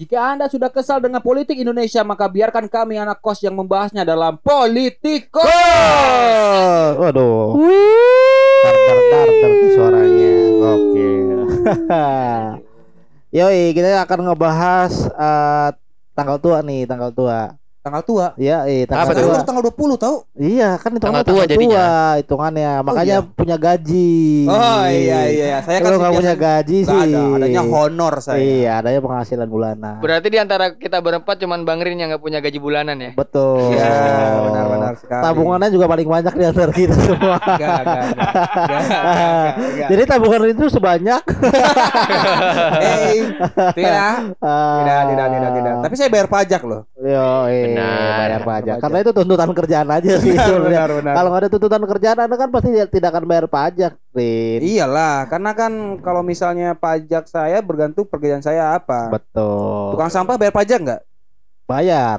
Jika Anda sudah kesal dengan politik Indonesia, maka biarkan kami anak kos yang membahasnya dalam Politiko. Waduh. Dar dar dar nih suaranya. Oke. Yoi, kita akan ngebahas eh, tanggal tua nih, tanggal tua. Tanggal tua. Iya, iya, tanggal Apa tua. baru tanggal 20 tahu. Iya, kan itu Tanggal tanggal tua tua jadinya. hitungannya. Makanya iya. punya gaji. Oh iya iya, saya kan Kalau nggak punya gaji sih. ada, adanya honor saya. Iya, adanya penghasilan bulanan. Berarti di antara kita berempat cuman Bang Rin yang nggak punya gaji bulanan ya? Betul. Iya, benar-benar sekali. Tabungannya juga paling banyak di antara kita semua. Enggak, enggak, enggak. Enggak, enggak, enggak. Jadi tabungan itu sebanyak. Eh, tidak. Ah, Tidak, tidak, tidak, tidak. Tapi saya bayar pajak loh. Yo, eh, Benar. bayar pajak. Pajak. Karena itu tuntutan kerjaan aja sih. Benar, benar, benar. Kalau ada tuntutan kerjaan, anda kan pasti tidak akan bayar pajak, Rin. Iyalah, karena kan kalau misalnya pajak saya bergantung pekerjaan saya apa. Betul. Tukang sampah bayar pajak nggak? bayar.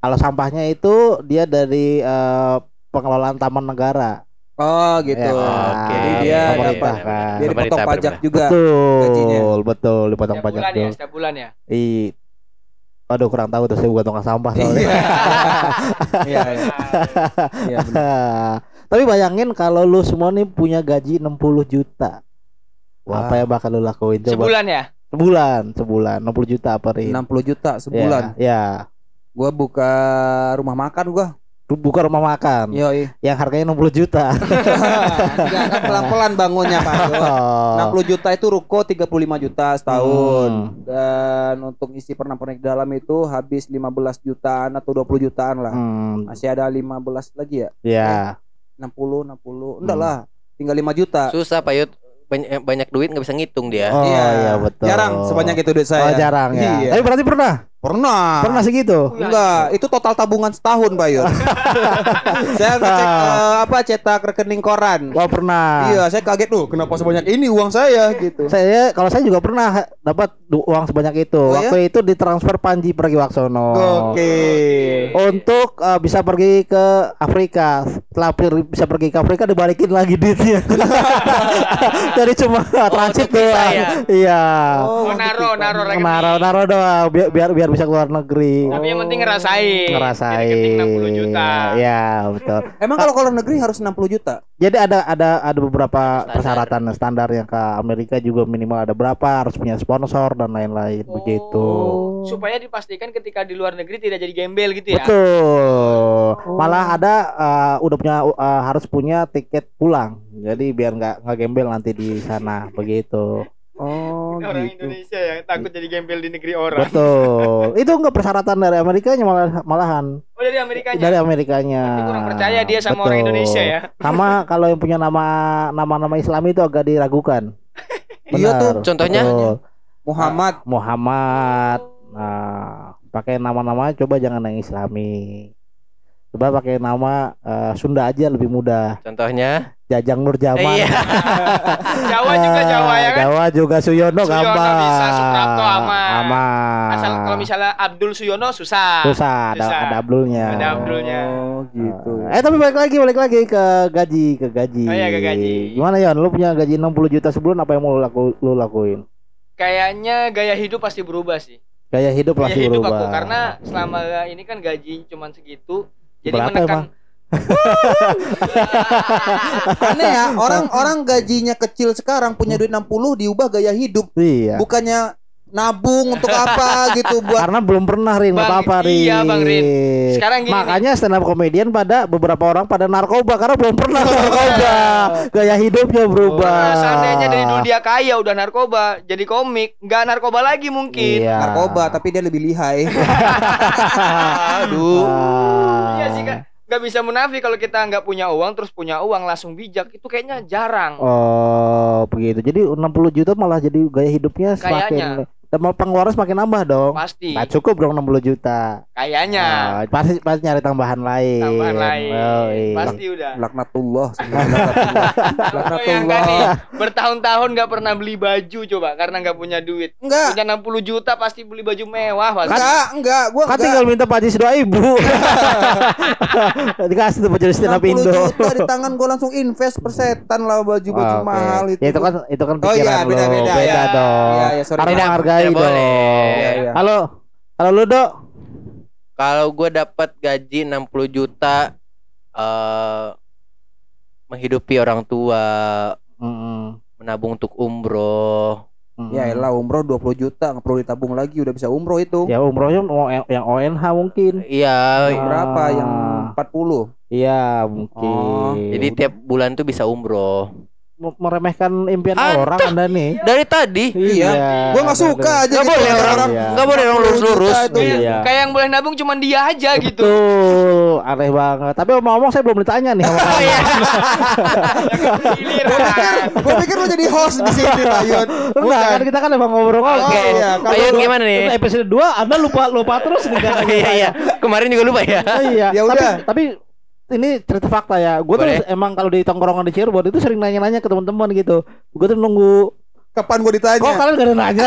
Kalau sampahnya itu dia dari eh, pengelolaan taman negara. Oh gitu. Ya, Oke. Jadi dia pemerintah dapat kan. dia dipotong pajak juga. betul, gajinya. betul dipotong Setiap pajak bulan ya, setiap bulan ya. I, aduh kurang tahu tuh saya bukan tukang sampah soalnya. Iya. Iya, iya. Iya. Tapi bayangin kalau lu semua nih punya gaji 60 juta. Wah. Apa yang bakal lu lakuin coba? Sebulan ya? Sebulan, sebulan 60 juta apa Rin? 60 juta sebulan. Ya, Gua buka rumah makan gua. Ya. buka rumah makan Yoi. yang harganya 60 juta. Enggak kan pelan-pelan bangunnya Pak. Oh. 60 juta itu ruko 35 juta setahun. Hmm. Dan untuk isi pernak-pernik dalam itu habis 15 jutaan atau 20 jutaan lah. Hmm, Masih ada 15 lagi ya? ya. 60 60. Enggak Hmm. lah. Tinggal 5 juta. Susah Pak Yud. Banyak, banyak duit nggak bisa ngitung dia. Oh Iya. iya betul. Jarang sebanyak itu duit Oh saya. jarang ya. Iya. Tapi berarti pernah? Pernah. Pernah segitu? Enggak, itu total tabungan setahun, Pak Yur. saya ngecek eh, apa cetak rekening koran. Oh pernah. Iya, saya kaget tuh, kenapa sebanyak ini uang saya gitu. Saya kalau saya juga pernah dapat uang sebanyak itu. Oh, ya? Waktu itu ditransfer Panji Pragiwaksono. Oke. Untuk eh, bisa pergi ke Afrika. Setelah per- bisa pergi ke Afrika dibalikin lagi duitnya. Jadi cuma transit untuk visa doang. ya? Iya. Oh, naro, naro. Naro naro doang biar biar, biar bisa keluar negeri. Tapi yang penting ngerasain. Ngerasain. Rekening 60 juta. Iya, betul. Emang kalau kalau negeri harus 60 juta? Jadi ada ada ada beberapa Standar. persyaratan standar yang ke Amerika juga minimal ada berapa harus punya sponsor dan lain-lain begitu. Supaya dipastikan ketika di luar negeri tidak jadi gembel gitu ya. Betul. Malah ada eh, udah punya eh, harus punya tiket pulang. Jadi biar nggak nggak gembel nanti di sana begitu. Oh, Orang gitu. Indonesia yang takut jadi gembel di negeri orang. Betul. Itu enggak persyaratan dari Amerikanya malah malahan Oh dari Amerikanya. dari Amerikanya. Berarti kurang percaya dia sama orang Betul. Indonesia ya. Sama kalau yang punya nama nama-nama Islam itu agak diragukan. Iya tuh. Benar, Contohnya? betul. Muhammad. Muhammad. Nah, pakai nama-nama coba jangan yang Islami. Coba pakai nama eh, Sunda aja lebih mudah. Contohnya. Jajang Nur Jaman. Iya. Jawa juga Jawa ya kan. Jawa juga Suyono, Suyono gampang. bisa, Suprapto aman. Aman. Asal kalau misalnya Abdul Suyono susah. susah, ada, susah. ada Abdulnya. Ada Abdulnya. Oh, gitu. Eh tapi balik lagi, balik lagi ke gaji, ke gaji. Oh iya, ke gaji. Gimana Yon? Lu punya gaji 60 juta sebulan apa yang mau lu, laku, lu lakuin? Kayaknya gaya hidup pasti berubah sih. Gaya hidup Gaya pasti hidup berubah. aku karena selama ini kan gaji cuma segitu. Jadi Berapa menekan emang? Aneh ya, orang-orang gajinya kecil sekarang punya duit 60 diubah gaya hidup. Iya. Bukannya nabung untuk apa gitu buat Karena belum pernah Rin, nggak apa-apa Rin. iya, Bang Rin. Sekarang gini Makanya stand up comedian pada beberapa orang pada narkoba karena belum pernah narkoba. Gaya hidupnya berubah. Karena seandainya dari dulu dia kaya udah narkoba, jadi komik, nggak narkoba lagi mungkin. Iya. narkoba tapi dia lebih lihai. Aduh. Iya sih kan. Nggak bisa munafik kalau kita nggak punya uang terus punya uang langsung bijak itu kayaknya jarang. Oh, begitu. Jadi 60 juta malah jadi gaya hidupnya semakin dan mau pengeluaran semakin nambah dong. Pasti. Nggak cukup dong 60 juta. Kayaknya. Oh, pasti pasti nyari tambahan lain. Tambahan lain. Oh, iya. Pasti udah. Laknatullah. Laknatullah. Nih, Laknatullah. bertahun-tahun nggak pernah beli baju coba karena nggak punya duit. Enggak. Punya 60 juta pasti beli baju mewah pasti. Enggak, enggak, gua Kan enggak. tinggal minta Pak doa ibu. Dikasih tuh baju stand up 60 Indo. juta di tangan gua langsung invest persetan lah baju-baju Oke. mahal itu. Ya itu kan itu kan Oh pikiran iya, lo. beda-beda, Beda ya. dong. Iya, iya, sorry. Karena Beda- menghargai boleh, dong. boleh. Iya, iya. Halo, halo lu dok. Kalau gue dapat gaji 60 juta eh menghidupi orang tua, Mm-mm. menabung untuk umroh. Mm-mm. Ya elah umroh 20 juta nggak perlu ditabung lagi udah bisa umroh itu. Ya umrohnya yang, yang ONH mungkin. Iya, Yang berapa? Yang Ah. 40. Iya mungkin. Oh, jadi tiap bulan tuh bisa umroh. Meremehkan impian Anda. orang anda nih. Dari tadi Iya. Gua nggak suka aja Nggak gitu boleh orang, Iya. nggak boleh orang 40 lurus-lurus. itu. Iya. Kayak yang boleh nabung cuman dia aja gitu. Betul, aneh banget. Tapi ngomong-ngomong saya belum ditanya nih. sama kamu. Iya. Gua pikir lu jadi host di sini, Pak Yun. Enggak, kan kita kan emang ngobrol-ngobrol. Oke, iya. Kalau Ayo gua- gimana nih? Episode 2 Anda lupa lupa terus nih kan. Iya iya. Kemarin juga lupa ya. Oh, iya. Ya udah. tapi ini cerita fakta ya. Gue tuh emang kalau di tongkrongan di Cirebon itu sering nanya-nanya ke teman-teman gitu. Gue tuh nunggu. Kapan gua ditanya? Kok kalian gak ada nanya?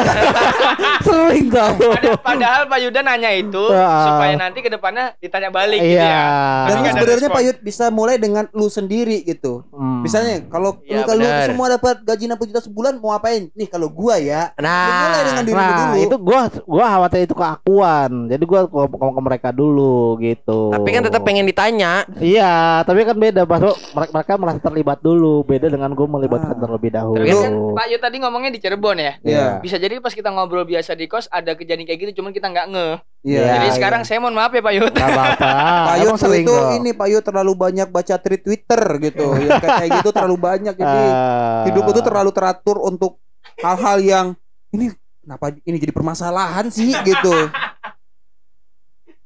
sering tau. Ada- Padahal Pak Yuda nanya itu Ah. supaya nanti ke depannya ditanya balik gitu Iya. ya. Dan Tapi sebenarnya. Pak Yud bisa mulai dengan lu sendiri gitu. Hmm. Misalnya kalau Iya, lu kalau lu semua dapat gaji 60 juta sebulan mau ngapain? Nih kalau gua ya, lu mulai dengan Nah, diri Nah, dulu. itu gua gua khawatir itu keakuan. Jadi gua ngomong ke mereka dulu gitu. tapi kan tetap pengen ditanya. Iya, tapi kan beda Bahwa mereka, mereka merasa terlibat dulu, beda dengan gue melibatkan Ah. terlebih dahulu. Tapi kan Pak Yu tadi ngomongnya di Cirebon ya. Iya. Bisa jadi pas kita ngobrol biasa di kos ada kejadian kayak gitu cuman kita nggak nge. Iya. Jadi iya. sekarang saya mohon maaf ya Pak Yud. Gak apa-apa. Pak Yud sering itu kok. ini Pak Yud terlalu banyak baca tweet Twitter gitu. ya kayak gitu terlalu banyak jadi Ah. hidup lu tuh terlalu teratur untuk hal-hal yang ini kenapa ini jadi permasalahan sih gitu.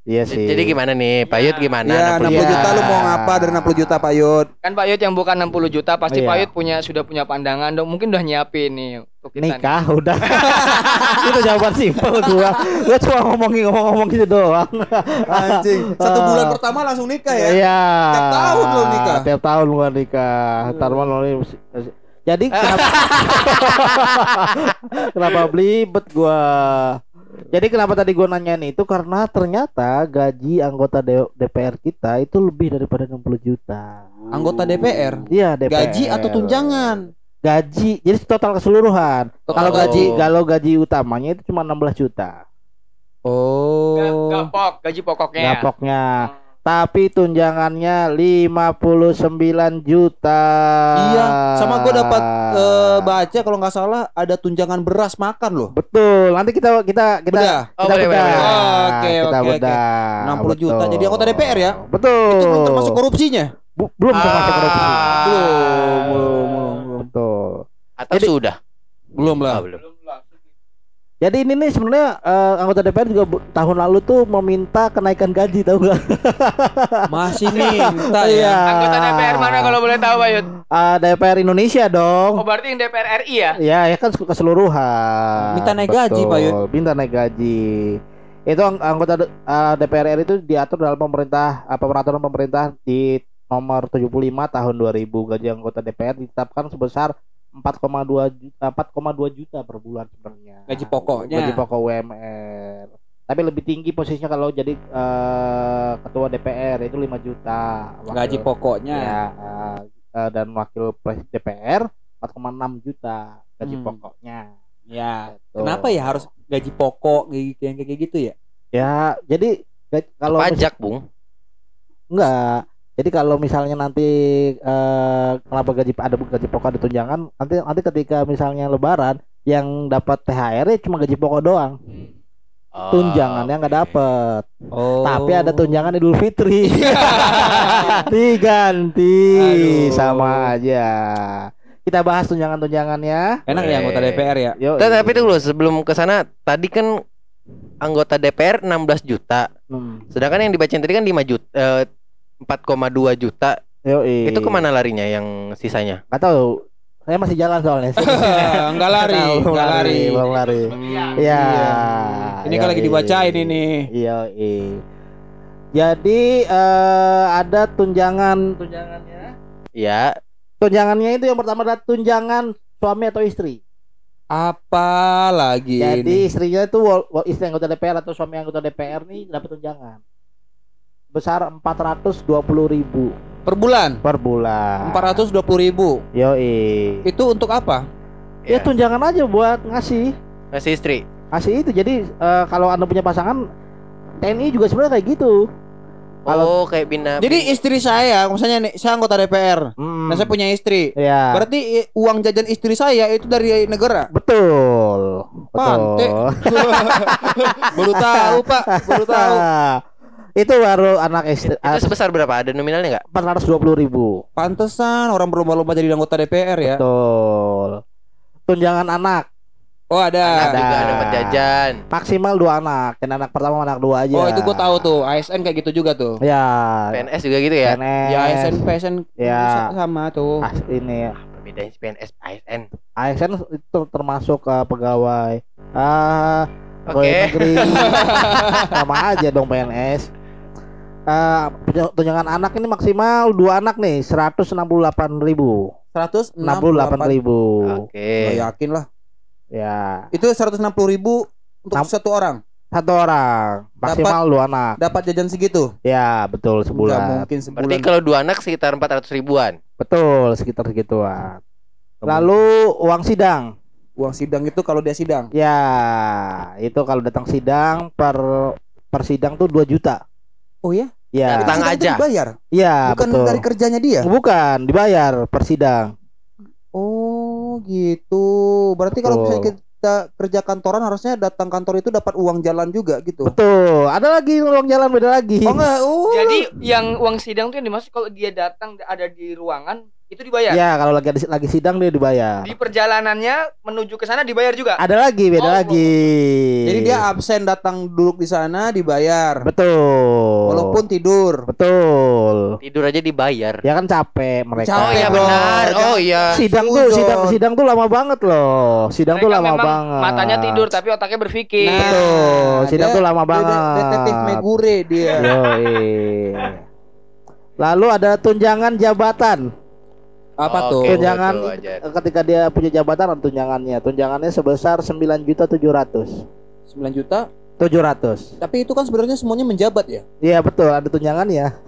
Iya sih. Jadi gimana nih, Pak Yud gimana? Iya, 60 Iya. juta lu mau ngapa dari 60 juta Pak Yud? Kan Pak Yud yang bukan 60 juta pasti Iya. Pak Yud punya sudah punya pandangan dong. Mungkin udah nyiapin nih untuk kita. nih. nikah udah. itu jawaban simpel gua. Gua cuma ngomongin ngomong-ngomong gitu doang. Anjing. Satu Ah. bulan pertama langsung nikah ya. Iya. Tiap tahun lu nikah. Tiap tahun gua nikah. Ntar malah jadi kenapa kenapa belibet gua? Jadi kenapa tadi gua nanyain itu karena ternyata gaji anggota D- DPR kita itu lebih daripada 60 juta. Anggota DPR. Iya, DPR. Gaji atau tunjangan? Gaji. Jadi total keseluruhan. Kalau Oh. gaji kalau gaji utamanya itu cuma 16 juta. Oh. Ga- Gapok, gaji pokoknya. ya? Gapoknya. Tapi tunjangannya 59 juta. Iya, sama gue dapat eh, baca kalau nggak salah ada tunjangan beras makan loh. Betul. Nanti kita kita kita Bedah. Oh, kita bedah. Oke, kita oke, oke. bedah. 60 juta. Betul. Jadi anggota DPR ya? Betul. Itu belum termasuk korupsinya. Bu- belum termasuk Ah. korupsi. Belum, belum, belum, belum. Betul. Atau Jadi- sudah? Belum Ah, lah. belum. Jadi ini nih sebenarnya eh, anggota DPR juga tahun lalu tuh meminta kenaikan gaji tahu gak? Masih minta Iya. ya. Anggota DPR mana kalau boleh tahu Pak Yud? Ah, DPR Indonesia Oh dong. berarti yang DPR RI ya? Ya, ya kan keseluruhan. Minta naik gaji, Pak Yud. Betul, Minta naik gaji. Itu ang- anggota D- ah, DPR RI itu diatur dalam pemerintah apa peraturan pemerintah di nomor 75 tahun 2000 gaji anggota DPR ditetapkan sebesar 4,2 juta 4,2 juta per bulan sebenarnya. Gaji pokoknya. Gaji pokok UMR. Tapi lebih tinggi posisinya kalau jadi eh, ketua DPR itu 5 juta. Wakil- Gaji pokoknya. Ya, eh, dan wakil pres DPR 4,6 juta gaji Hmm. pokoknya. Ya. Gitu. Kenapa ya harus gaji pokok kayak gitu yang kayak gitu ya? Ya, jadi gaji- kalau Pajak, Bung. enggak. Jadi kalau misalnya nanti eh, kenapa gaji ada gaji pokok ada tunjangan, nanti nanti ketika misalnya lebaran yang dapat THR -nya cuma gaji pokok doang. Oh, Tunjangannya nggak oke. dapet. Oh. Tapi ada tunjangan Idul Fitri. Diganti Aduh. sama aja. Kita bahas tunjangan-tunjangannya. Enak ya anggota. DPR ya? Yo. Tapi dulu sebelum ke sana tadi kan anggota DPR 16 juta. Hmm. Sedangkan yang dibacain tadi kan 5 juta eh, 4,2 juta. Yoi. Itu ke mana larinya yang sisanya? Gak tahu. Saya masih jalan soalnya. Enggak lari, enggak lari. belum lari. Iya. Iya. Ini kan lagi dibacain ini. Iya, iya. Jadi eh, ada tunjangan tunjangannya. Ya, Tunjangannya itu yang pertama adalah tunjangan suami atau istri. Apa lagi Jadi ini? istrinya itu istri anggota DPR atau suami anggota DPR nih dapat tunjangan besar 420.000 ribu Per bulan per bulan. 420 ribu Yoi. Itu untuk apa? Ya ya. tunjangan aja buat ngasih. Masih istri. Kasih itu. Jadi eh, kalau Anda punya pasangan TNI juga sebenarnya kayak gitu. Oh, Kalau- kayak bina. Jadi istri saya, misalnya nih, saya anggota DPR, Hmm. dan saya punya istri. ya. Berarti uang jajan istri saya itu dari negara. Betul. Pante. Betul. Baru tahu, Pak. Baru tahu. itu baru anak istri itu sebesar berapa? Ada nominalnya nggak? empat ratus dua puluh ribu. Pantesan orang berlomba-lomba jadi anggota DPR ya. Betul. Tunjangan anak Oh, ada. Anak Ada. juga dapat jajan. maksimal dua anak. Dan anak pertama anak dua aja. Oh, itu gua tahu tuh. ASN kayak gitu juga tuh. Ya. PNS juga gitu ya? PNS. Ya ASN PSN Ya. sama tuh. Ah, ini Apa bedanya PNS ASN? ASN itu termasuk eh, pegawai ah Oke. pegawai negeri sama aja dong PNS. Eh, punya- tunjangan anak ini maksimal dua anak nih 168 ribu 168 68 ribu Oke. Nggak yakin lah. ya Itu 160 ribu untuk Nam- satu orang. satu orang maksimal dua anak Dapat jajan segitu. ya betul sebulan mungkin Berarti sebulan. kalau dua anak sekitar 400 ribuan. betul sekitar segituan lalu uang sidang uang sidang itu kalau dia sidang. ya itu kalau datang sidang per per sidang tuh 2 juta Oh ya? ya itu aja. dibayar. ya Bukan betul dari kerjanya dia. bukan dibayar per sidang Oh, gitu. Berarti kalau Betul. misalnya kita kerja kantoran harusnya datang kantor itu dapat uang jalan juga gitu. Betul. Ada lagi uang jalan beda lagi. Oh enggak, oh. Jadi yang uang sidang tuh yang dimaksud kalau dia datang ada di ruangan itu dibayar. Ya, kalau lagi lagi sidang dia dibayar. Di perjalanannya menuju ke sana dibayar juga. Ada lagi, beda Oh, lagi. Jadi dia absen datang duduk di sana dibayar. betul. Walaupun tidur. betul. Tidur aja dibayar. Ya kan capek mereka. Capek, Oh iya benar. Oh iya. Sidang tuh Suzon. sidang sidang tuh lama banget loh. Sidang tuh Mereka lama memang banget. Matanya tidur tapi otaknya berpikir. Nah, Betul. Sidang dia- tuh lama dia banget. Detektif Megure dia. Yoi. Lalu ada tunjangan jabatan. Apa Oke, tuh? tunjangan ketika dia punya jabatan tunjangannya. Tunjangannya sebesar 9 juta 700. 9 juta. 700. Tapi itu kan sebenarnya semuanya menjabat ya. Iya betul, ada tunjangannya.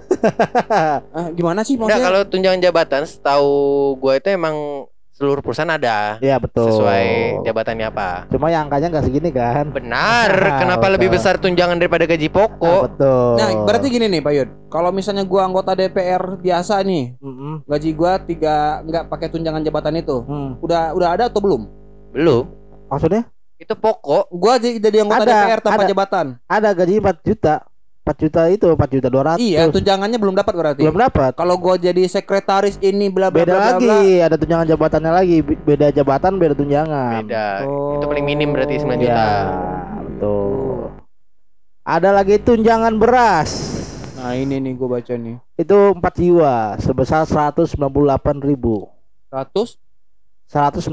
Ah, gimana sih maksudnya? kalau tunjangan jabatan setahu gua itu emang seluruh perusahaan ada Iya betul. sesuai jabatannya apa. Cuma yang angkanya nggak segini kan? Benar. Kenapa Betul. lebih besar tunjangan daripada gaji Ah, pokok? betul. Nah, berarti gini nih Pak Yud. Kalau misalnya gua anggota DPR biasa nih, Mm-mm. gaji gua tiga nggak pakai tunjangan jabatan itu. Hmm. Udah udah ada atau belum? Belum. Maksudnya Itu pokok. Gua jadi, jadi anggota Ada, DPR tanpa ada. jabatan. ada gaji 4 juta. 4 juta itu 4 juta 200. Iya, tunjangannya belum dapat berarti. belum dapat. Kalau gua jadi sekretaris ini bla bla Beda bla bla, lagi, bla. ada tunjangan jabatannya lagi. Be- Beda jabatan, beda tunjangan. Beda. Oh. Itu paling minim berarti 9 Ya, juta. betul. Ada lagi tunjangan beras. Nah, ini nih gua baca nih. Itu 4 jiwa sebesar 198 ribu. 100 198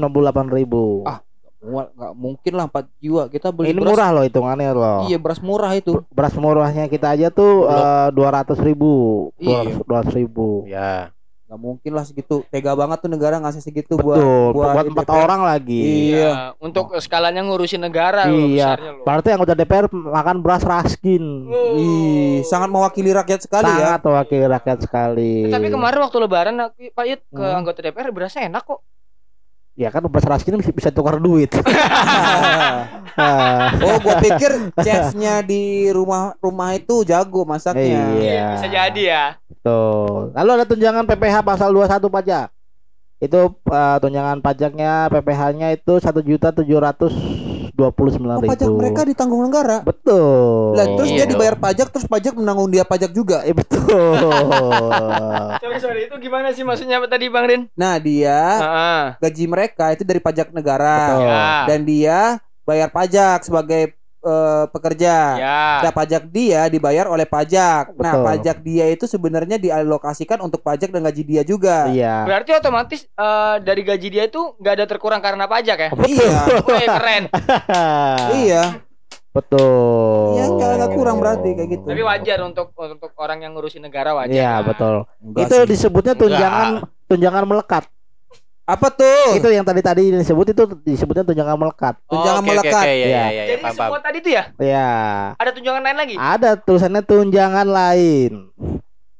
ribu. Ah, nggak mungkin lah 4 jiwa kita beli Ini beras. murah loh hitungannya loh. Iya, beras murah itu. beras murahnya kita aja tuh dua ratus ribu, Iya. dua ratus ribu. Ya. Nggak mungkin lah segitu. Tega banget tuh negara ngasih segitu buat Betul, buat buat empat orang lagi. Iya. Ya, untuk skalanya ngurusin negara loh, Iya. besarnya loh. Berarti anggota DPR makan beras raskin. Oh. Ih, sangat mewakili rakyat sekali ya. Sangat wakil rakyat sekali. Tapi kemarin waktu lebaran aku- Pak Yud ke Hmm. anggota DPR berasa enak kok. Ya kan beras raskin bisa, bisa tukar duit. Ah, oh, gua pikir chefnya di rumah rumah itu jago masaknya. Iya. Bisa jadi ya. Tuh. Lalu ada tunjangan PPH pasal 21 pajak. Itu eh, tunjangan pajaknya PPH-nya itu satu juta tujuh ratus dua puluh sembilan Oh, pajak mereka ditanggung negara. Betul. Lah, terus Iya dia dibayar pajak terus pajak menanggung dia pajak juga. Eh betul. Sorry sorry itu gimana sih maksudnya apa tadi Bang Rin? Nah, dia Heeh. gaji mereka itu dari pajak negara Betul. Ya. dan dia bayar pajak sebagai eh, pekerja. Ya. Nah, pajak dia dibayar oleh pajak. Nah, Betul. pajak dia itu sebenarnya dialokasikan untuk pajak dan gaji dia juga. Iya. Berarti otomatis eh, dari gaji dia itu nggak ada terkurang karena pajak ya? Iya. Wih keren. iya. Betul. Iya, nggak nggak kurang berarti kayak gitu. Tapi wajar untuk untuk orang yang ngurusin negara wajar. Iya, kan? betul. Enggak itu sih. disebutnya tunjangan tunjangan melekat. Apa tuh? Itu yang tadi tadi disebut itu disebutnya tunjangan melekat. Tunjangan Oke, oke, melekat. oke, Iya, Iya. iya, iya, Jadi paham, semua paham. tadi tuh ya Ya. ada tunjangan lain lagi? Ada tulisannya tunjangan lain.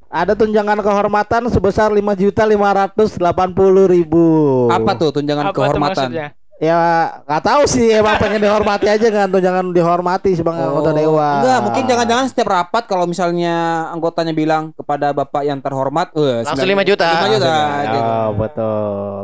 Ada tunjangan kehormatan sebesar lima juta lima ratus delapan puluh ribu. Apa tuh tunjangan Apa kehormatan? maksudnya? Ya nggak tahu sih emang pengen dihormati aja kan tuh jangan dihormati sebagai anggota dewan. Enggak, mungkin jangan-jangan setiap rapat kalau misalnya anggotanya bilang kepada Bapak yang terhormat, eh, Langsung 5 sembilan- juta. 5 juta. Oh, gitu. betul.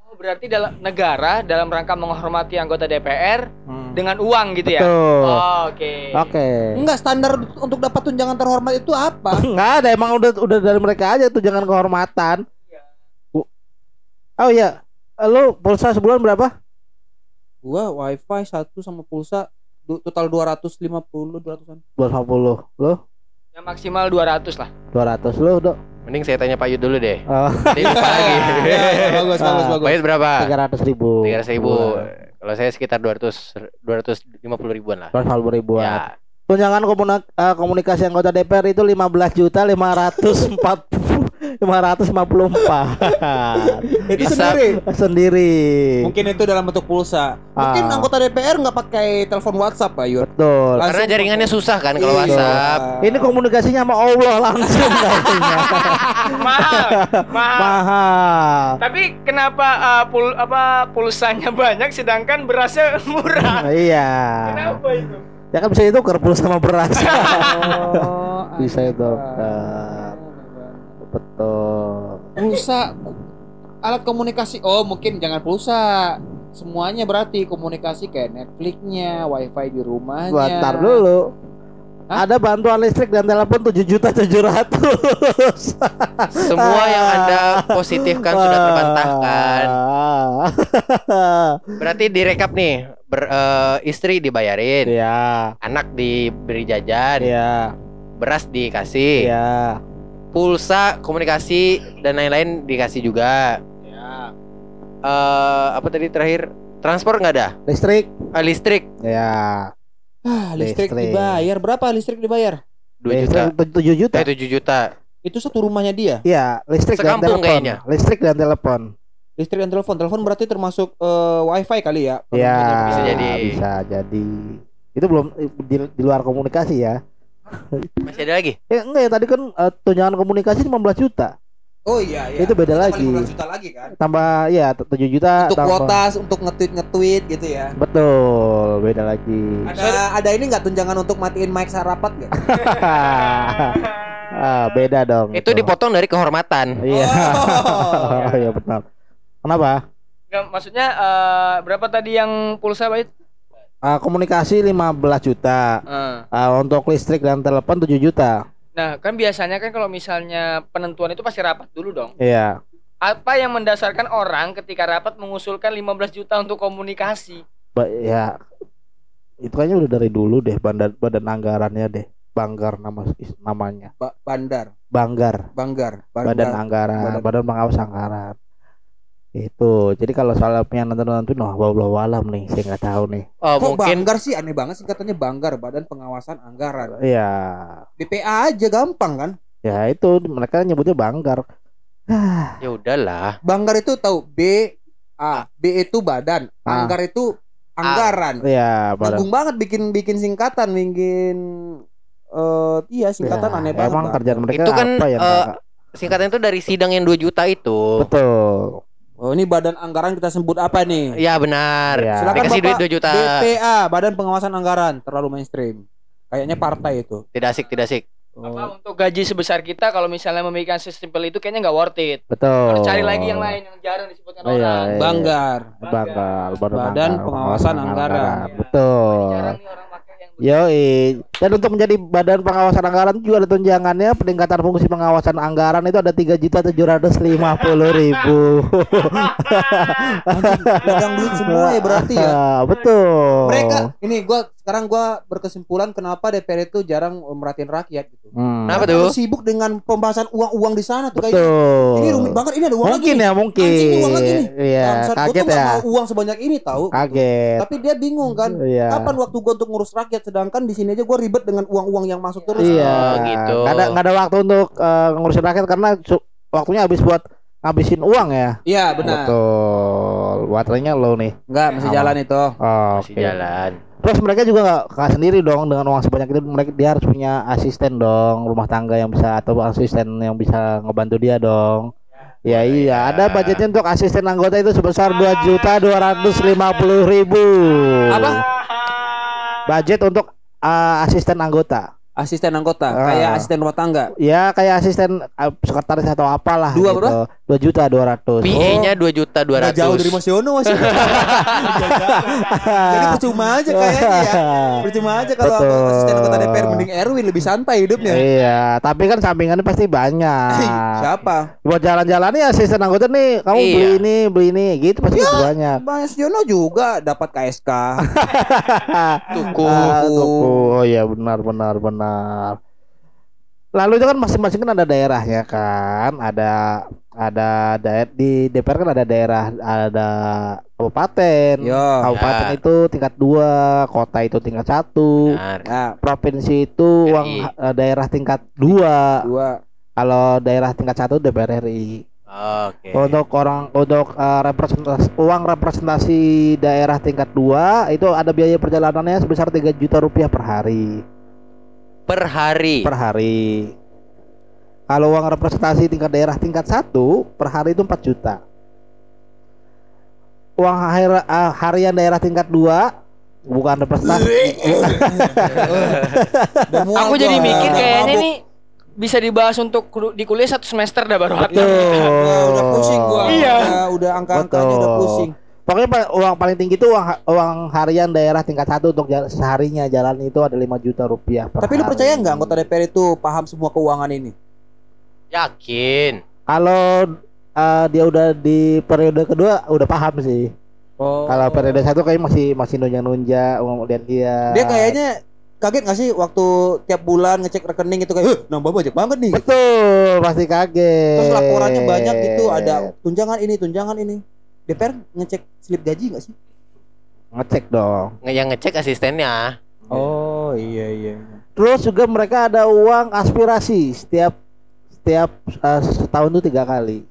Oh, berarti dalam negara dalam rangka menghormati anggota DPR Hmm. dengan uang gitu ya. Betul. Oh, Oke. Oke. Enggak standar untuk dapat tunjangan terhormat itu apa? Enggak ada emang udah udah dari mereka aja tuh jangan kehormatan. Bu- Oh iya, lu pulsa sebulan berapa? Gua wifi satu sama pulsa du- total 250 200-an. 250. Lu Yang maksimal 200 lah. 200 lu udah Mending saya tanya Pak Yud dulu deh. oh, lupa lagi. bagus, bagus, Ah. bagus. Pak Yud berapa? 300 ribu. 300 ribu. Kalau saya sekitar 200 250 ribuan lah. 250 ribuan. Ya. Tunjangan eh, komunikasi anggota DPR itu 15 juta 540 554 Itu sendiri. sendiri. Mungkin itu dalam bentuk pulsa. Mungkin Ah. anggota DPR nggak pakai telepon WhatsApp, Pak Yud. Betul. Langsung Karena jaringannya susah kan kalau Iya. WhatsApp. Ini komunikasinya sama Allah langsung. Mahal. Mahal. Mahal. Tapi kenapa uh, pul apa pulsanya banyak sedangkan berasnya murah? Iya. Kenapa itu? Ya kan bisa itu pulsa sama beras. Oh, Bisa itu. Betul. Pulsa alat komunikasi. Oh, mungkin jangan pulsa. Semuanya berarti komunikasi kayak Netflixnya, WiFi di rumahnya. Gua ntar dulu. Hah? Ada bantuan listrik dan telepon 7 juta 700. Semua yang Anda positifkan sudah terbantahkan. Berarti direkap nih, ber, eh, istri dibayarin, Iya. anak diberi jajan, Iya. beras dikasih, Iya. Pulsa, komunikasi dan lain-lain dikasih juga. Ya. Eh, apa tadi terakhir? Transport nggak ada? Listrik. Eh, listrik Ya. Ah, listrik, Listrik. dibayar. Berapa listrik dibayar? 2 juta. 7 juta. Eh 7 juta. Itu satu rumahnya dia. Iya, listrik dan Sekampung telepon. kayaknya. Listrik dan telepon. Listrik dan telepon. Telepon berarti termasuk eh, WiFi kali ya? Iya, Pemakaiannya. Bisa jadi. Bisa jadi. Itu belum di, di luar komunikasi ya. Masih ada lagi? Ya enggak ya tadi kan eh, tunjangan komunikasi 15 juta. Oh iya iya. Itu beda lagi. 15 juta lagi kan? Tambah ya 7 juta Untuk tambah- kuota, untuk nge-tweet nge-tweet gitu ya. Betul, beda lagi. Ada ada ini nggak tunjangan untuk matiin mic saat rapat nggak? ah, beda dong. Itu dipotong dari kehormatan. Iya. Oh. Iya benar. Kenapa? Nggak, maksudnya eh, berapa tadi yang pulsa Pak? Ah, komunikasi 15 juta. Eh. Ah, untuk listrik dan telepon 7 juta. Nah, kan biasanya kan kalau misalnya penentuan itu pasti rapat dulu dong. Iya. Apa yang mendasarkan orang ketika rapat mengusulkan 15 juta untuk komunikasi? Ba- ya itu kayaknya udah dari dulu deh badan badan anggarannya deh. Banggar nama namanya. Ba- bandar, Banggar. banggar, Badan bandar. anggaran, Badan- badan pengawas anggaran. Itu. Jadi kalau soal yang nonton-nonton wah walau alam nih, saya nggak tahu nih. Oh, Kok mungkin banggar sih aneh banget singkatannya banggar Badan Pengawasan Anggaran. Iya. BPA aja gampang kan? Ya itu mereka nyebutnya Banggar. ya udahlah. Banggar itu tahu B A B itu badan, Ah. anggar itu anggaran. Iya, badan. Nanggung banget bikin bikin singkatan, bikin eh iya singkatan Ya, aneh banget. Emang kerjaan mereka Itu kan, apa ya? Bang? Singkatan itu dari sidang yang 2 juta itu. Betul. Oh, ini badan anggaran kita sebut apa nih? Ya benar. Ya. Silakan Dikasih duit Bapak 2 juta. BPA, Badan Pengawasan Anggaran, terlalu mainstream. Kayaknya partai itu. Tidak asik, tidak asik. Apa untuk gaji sebesar kita kalau misalnya memikirkan sesimpel itu kayaknya nggak worth it. Betul. Harus cari lagi yang lain yang jarang disebutkan Oh, iya, orang. iya. Banggar. Banggar, Badan Pengawasan Anggaran. Betul. Jarang nih orang. Yoi. Dan untuk menjadi badan pengawasan anggaran juga ada tunjangannya peningkatan fungsi pengawasan anggaran itu ada tiga juta tujuh ratus lima puluh ribu. Pegang duit semua ya berarti ya. Betul. Mereka ini gua sekarang gua berkesimpulan kenapa DPR itu jarang merhatiin rakyat gitu. Hmm, Kenapa tuh? Sibuk dengan pembahasan uang-uang di sana tuh kayaknya. Betul. Ini rumit banget ini ada uang Mungkin lagi. ya mungkin. Anjing, ini uang lagi nih. Iya, Bangsat, gua kaget tuh nggak ya. mau uang sebanyak ini tahu. Kaget. Tapi dia bingung kan. Iya. Kapan waktu gua untuk ngurus rakyat sedangkan di sini aja gua ribet dengan uang-uang yang masuk terus. Iya, Oh, gitu. Nggak ada nggak ada waktu untuk eh, ngurusin rakyat karena waktunya habis buat ngabisin uang ya. Iya, benar. Betul. Baterainya low nih. Enggak, masih Aman. jalan itu. Oh, Masih oke. jalan. Terus mereka juga nggak nggak sendiri dong dengan uang sebanyak itu. Mereka dia harus punya asisten dong, rumah tangga yang bisa atau asisten yang bisa ngebantu dia dong. Ya iya, ada budgetnya untuk asisten anggota itu sebesar dua juta dua ratus lima puluh ribu. Apa? Budget untuk uh, asisten anggota. Asisten anggota, Ah. kayak asisten rumah tangga. Ya kayak asisten uh, sekretaris atau apalah. Dua gitu. berapa? Dua juta dua ratus. PA-nya 2 juta 200. Nggak jauh dari Mas Yono masih. Jadi percuma aja kayaknya ya. Percuma aja kalau Betul. asisten anggota DPR mending Erwin lebih santai hidupnya. Iya, tapi kan sampingannya pasti banyak. Siapa? Buat jalan-jalan nih asisten anggota nih, kamu Iya. beli ini, beli ini, gitu pasti banyak. Mas Yono juga dapat KSK. Tuku. Ah, tuku. Oh iya benar benar benar. Lalu itu kan masing-masing kan ada daerahnya kan, ada ada daerah di DPR kan ada daerah, ada kabupaten. Yo. Kabupaten Ya. itu tingkat dua, kota itu tingkat satu, Benar. Nah, provinsi itu RI. uang daerah tingkat dua. dua. Kalau daerah tingkat satu DPR RI. Oke. Untuk orang untuk eh, representasi uang representasi daerah tingkat dua itu ada biaya perjalanannya sebesar 3 juta rupiah per hari. Per hari. Per hari. Kalau uang representasi tingkat daerah tingkat satu per hari itu 4 juta. Uang hari- eh, harian daerah tingkat dua bukan representasi. Aku jadi mikir kayaknya nih bisa dibahas untuk di kuliah satu semester dah baru habis. Udah, udah pusing gua. Iya. Udah, udah angka-angkanya udah pusing. Pokoknya uang paling tinggi itu uang uang harian daerah tingkat satu untuk seharinya jalan itu ada 5 juta rupiah per Tapi lu hari. percaya nggak anggota DPR itu paham semua keuangan ini? Yakin. Kalau eh, dia udah di periode kedua udah paham sih. Oh. Kalau periode satu kayak masih masih nunja-nunja uang lihat dia. dia kayaknya kaget nggak sih waktu tiap bulan ngecek rekening itu kayak, "Huh, nambah banyak banget nih." betul pasti kaget. Terus laporannya banyak gitu, ada tunjangan ini, tunjangan ini. DPR ngecek slip gaji nggak sih? ngecek dong. Nge- Yang ngecek asistennya. Oh iya iya. Terus juga mereka ada uang aspirasi setiap setiap eh, setahun tuh tiga kali.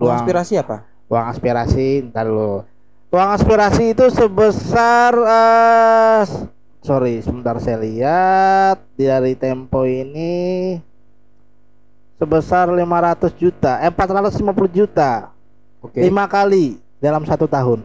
Uang aspirasi apa? uang aspirasi ntar lo uang aspirasi itu sebesar eh sorry sebentar saya lihat dari tempo ini sebesar 500 juta eh 450 juta Oke. lima kali dalam satu tahun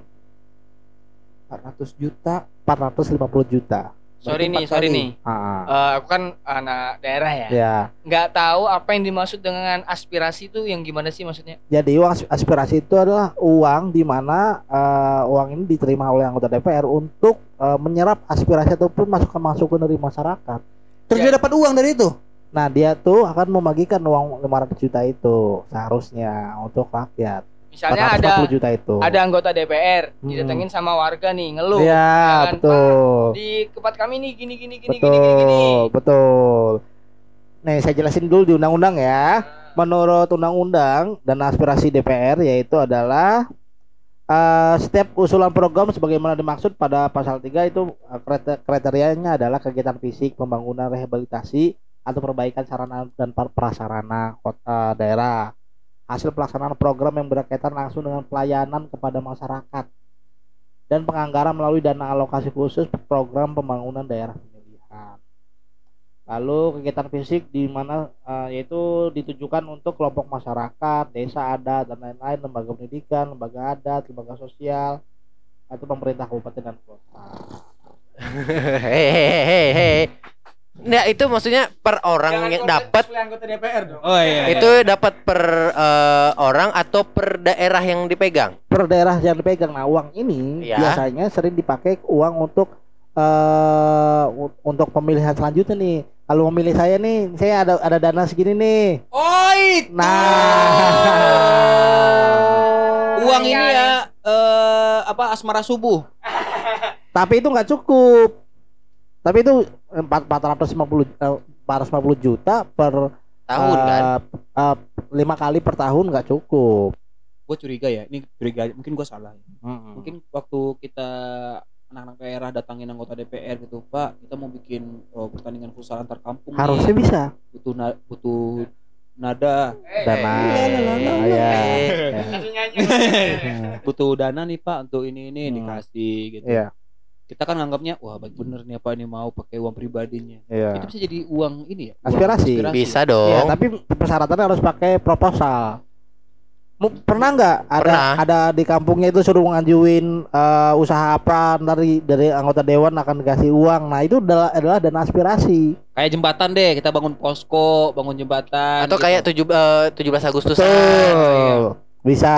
400 juta. 450 juta Sorry nih, sorry nih. ah, Eh, aku kan anak daerah ya. ya Nggak tahu apa yang dimaksud dengan aspirasi itu yang gimana sih maksudnya? jadi uang as- aspirasi itu adalah uang di mana eh, uang ini diterima oleh anggota DPR untuk eh, menyerap aspirasi ataupun masukan-masukan dari masyarakat Terus dia dapat uang dari itu? Nah dia tuh akan membagikan uang 500 juta itu seharusnya untuk rakyat. Misalnya ada 450 juta itu. ada anggota DPR Hmm. didatengin sama warga nih ngeluh. Iya kan, betul. Di tempat kami nih gini gini gini Betul, gini gini gini. betul. Nih saya jelasin dulu di undang-undang ya. Menurut undang-undang dan aspirasi DPR yaitu adalah eh, setiap usulan program sebagaimana dimaksud pada pasal 3 itu kriter- kriterianya adalah kegiatan fisik, pembangunan rehabilitasi atau perbaikan sarana dan prasarana kota daerah. Hasil pelaksanaan program yang berkaitan langsung dengan pelayanan kepada masyarakat dan penganggaran melalui dana alokasi khusus program pembangunan daerah pemilihan. Lalu kegiatan fisik di mana eh, yaitu ditujukan untuk kelompok masyarakat, desa adat dan lain-lain, lembaga pendidikan, lembaga adat, lembaga sosial atau pemerintah kabupaten dan kota. Nah, itu maksudnya per orang yang dapat anggota DPR dong. Oh iya. itu dapat per eh, orang atau per daerah yang dipegang? Per daerah yang dipegang. Nah, uang ini Ya. biasanya sering dipakai uang untuk eh u- untuk pemilihan selanjutnya nih. Kalau memilih saya nih, saya ada ada dana segini nih. Oh itu. Nah, Uang ini ya eh apa asmara subuh. tapi itu nggak cukup. Tapi itu empat 450 eh, 450 juta per Tahun kan? eh, eh, lima kali per tahun nggak cukup. Gue curiga ya, ini curiga mungkin gue salah. ya. Mm-mm. Mungkin waktu kita anak-anak daerah datangin anggota DPR gitu, Pak, kita mau bikin oh, pertandingan futsal antar kampung nih. harusnya bisa. butuh na- butuh nada, Dana. Ya. Butuh dana nih Pak untuk ini ini Hmm. dikasih gitu. Iya. Kita kan nganggapnya wah baik bener nih apa ini mau pakai uang pribadinya. Iya. Itu bisa jadi uang ini ya. uang Aspirasi. Bisa Iya, dong. tapi persyaratannya harus pakai proposal. Pernah nggak ada Pernah. ada di kampungnya itu suruh ngajuin eh, usaha apa dari dari anggota dewan akan dikasih uang. Nah itu adalah adalah dana aspirasi. Kayak jembatan deh, kita bangun posko, bangun jembatan. Atau gitu. kayak tujuh eh, 17 Agustus. Betul. Bisa,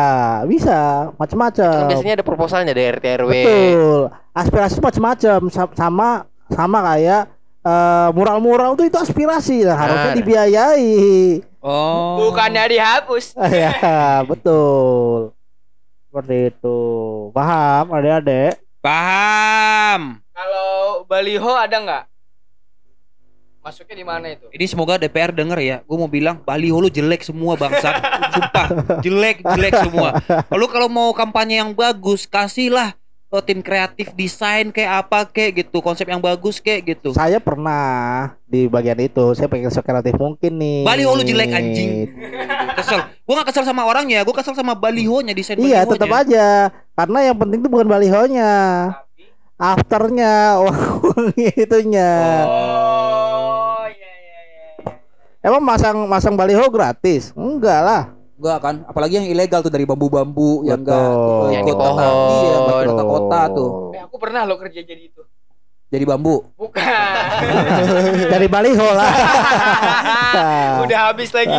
bisa, Kan macam-macam. biasanya ada proposalnya dari RT RW. Betul. Aspirasi macam-macam Sa- sama sama kayak eh, mural-mural tuh itu aspirasi nah, harusnya dibiayai. Oh. Bukannya dihapus. ya, betul. Seperti itu. Paham, adik-adik? Paham. Kalau baliho ada nggak? Masuknya di mana itu? Ini semoga DPR denger ya. Gue mau bilang baliho lu jelek semua bangsat. Sumpah, jelek jelek semua. Lalu kalau mau kampanye yang bagus, kasihlah oh, tim kreatif desain kayak apa kayak gitu, konsep yang bagus kayak gitu. Saya pernah di bagian itu, saya pengen sekreatif mungkin nih. Baliho lu jelek anjing. Kesel. Gue gak kesel sama orangnya, gue kesel sama balihonya desain Iya, balihonya. tetap aja. Karena yang penting itu bukan balihonya. Afternya, uang itunya. Oh. Emang masang masang baliho gratis? Enggak lah. Enggak kan, apalagi yang ilegal tuh dari bambu-bambu yang enggak. Yang di kota pohon. iya, Betul. kota-kota tuh. Eh, aku pernah lo kerja jadi itu. Jadi bambu. Bukan. Dari baliho lah. Udah habis lagi.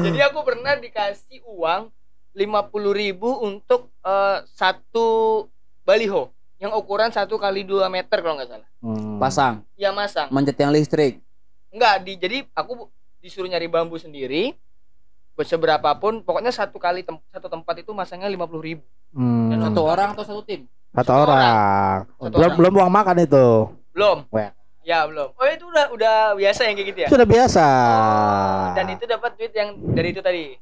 Jadi aku pernah dikasih uang 50.000 ribu untuk eh, satu baliho yang ukuran satu kali 2 meter kalau nggak salah. Hmm. Pasang, Ya masang. manjat yang listrik. Enggak, di jadi aku disuruh nyari bambu sendiri. Buat seberapa pun, pokoknya satu kali tem- satu tempat itu masangnya 50.000 ribu. Hmm. Satu orang atau satu tim? Satu Satu orang. Satu Belum orang. belum uang makan itu. Belum. Ya belum. Oh itu udah udah biasa yang kayak gitu ya. Sudah biasa. Oh, dan itu dapat duit yang dari itu tadi.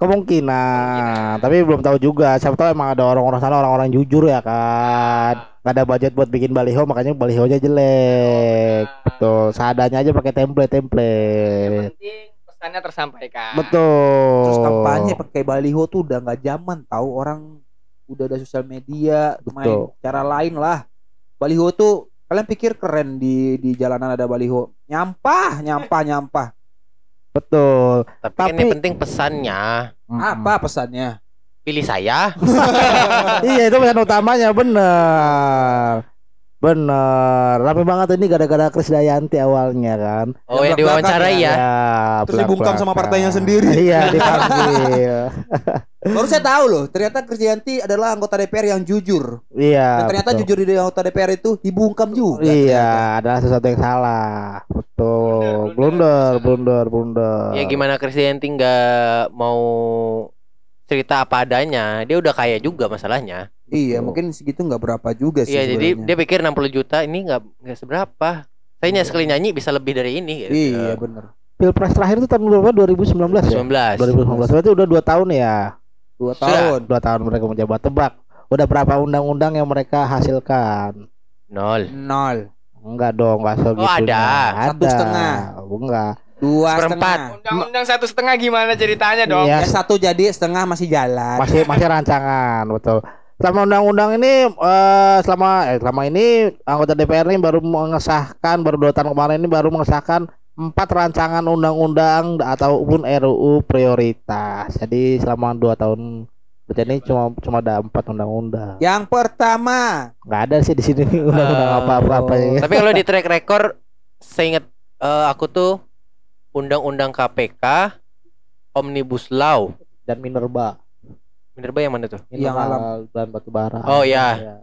Kemungkinan, tapi belum tahu juga. Siapa tahu emang ada orang-orang sana orang-orang jujur ya kan. Gak ada budget buat bikin baliho, makanya balihonya jelek. Betul. Seadanya aja pakai Yang template-template. penting pesannya tersampaikan. Betul. Terus kampanye pakai baliho tuh udah nggak zaman tahu orang udah ada sosial media main cara lain lah. Baliho tuh kalian pikir keren di di jalanan ada baliho? Nyampah, nyampah, nyampah. Betul. Tapi, kan Tapi- yang penting pesannya Apa pesannya? pilih saya. iya itu pesan utamanya bener bener rame banget ini gara-gara Krisdayanti awalnya kan Oh yang diwawancarai ya. Terus dibungkam sama partainya sendiri. iya dipanggil Baru saya tahu loh, ternyata Krisdayanti adalah anggota DPR yang jujur. iya Dan ternyata betul. jujur di anggota DPR itu dibungkam juga. iya adalah sesuatu yang salah betul blunder blunder blunder Ya gimana Krisdayanti nggak mau cerita apa adanya, dia udah kaya juga masalahnya. Iya, mungkin segitu nggak berapa juga sih. Iya, jadi dia pikir 60 juta ini nggak nggak seberapa. Saya nyanyi sekali nyanyi bisa lebih dari ini gitu. Iya, bener. pilpres terakhir itu tahun berapa 2019 ya 19. 2019 berarti udah dua tahun ya Dua Sudah. tahun. dua tahun mereka menjabat tebak udah berapa undang-undang yang mereka hasilkan Nol. Nol. Enggak dong, enggak segitunya. Oh, ada. Satu setengah. Enggak. Dua Seperempat. Undang-undang satu setengah gimana ceritanya dong? Ya satu jadi setengah masih jalan. masih masih rancangan, betul. Selama undang-undang ini eh, selama eh, selama ini anggota DPR ini baru mengesahkan baru dua tahun kemarin ini baru mengesahkan empat rancangan undang-undang ataupun RUU prioritas. Jadi selama dua tahun ini cuma cuma ada empat undang-undang. Yang pertama, Nggak ada sih di sini undang-undang Oh. apa-apa ya. Tapi kalau di track record saya ingat eh, aku tuh undang-undang KPK Omnibus Law. Dan Minerba. Minerba yang mana tuh? Yang Mineral dan batu bara. Oh, iya.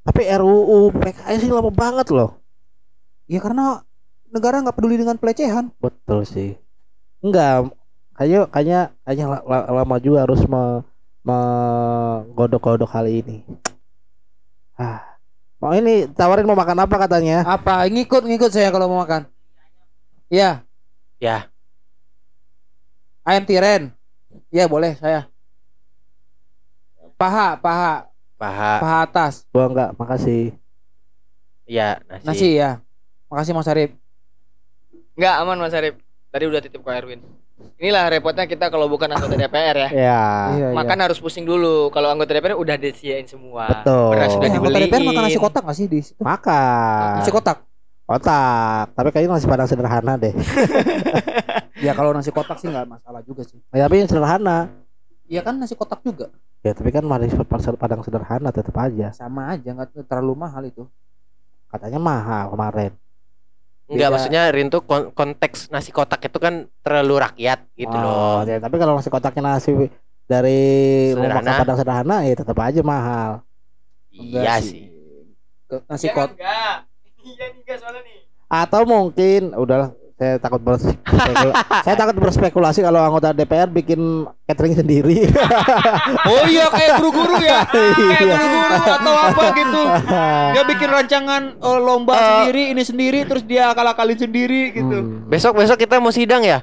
Tapi RUU PKS sih lama banget loh. ya karena negara nggak peduli dengan pelecehan. Betul sih. Enggak, kayaknya kayaknya kayaknya la- la- lama juga harus me, menggodok-godok hal ini. Ah. Mau ini tawarin mau makan apa katanya? Apa? Ngikut ngikut saya kalau mau makan. Iya. Ya. Ayam tiren. Iya boleh saya. Paha, paha, Paha. paha atas. Gua enggak, makasih. Ya, nasi. Nasi ya. Makasih Mas Arif. Enggak aman Mas Arif. Tadi udah titip ke Erwin. Inilah repotnya kita kalau bukan anggota DPR ya. Ya. Iya, Makan harus pusing dulu. Kalau anggota DPR udah disediain semua. Betul. Beras sudah Eh, anggota DPR makan nasi dibeliin. kotak nggak sih di situ? Makan. Nasi kotak. Kotak, tapi kayaknya nasi padang sederhana deh. Ya kalau nasi kotak sih nggak masalah juga sih. Ya, tapi yang sederhana. Iya kan nasi kotak juga. Ya tapi kan nasi padang sederhana tetap aja. Sama aja nggak terlalu mahal itu. Katanya mahal kemarin. Enggak, Beda. maksudnya Rin tuh kon- konteks nasi kotak itu kan terlalu rakyat gitu Oh, loh. ya, tapi kalau nasi kotaknya nasi dari rumah Sederhana. padang sederhana ya tetap aja mahal. Enggak Iya sih. Nasi Ya, kotak. Iya nih enggak soalnya nih. Atau mungkin udahlah saya takut berspekulasi. saya takut berspekulasi kalau anggota DPR bikin catering sendiri. Oh iya kayak guru-guru ya. Kayak Iya. guru-guru atau apa gitu. Dia bikin rancangan eh, lomba Eh. sendiri, ini sendiri terus dia akal-akalin sendiri gitu. Hmm. Besok besok kita mau sidang ya?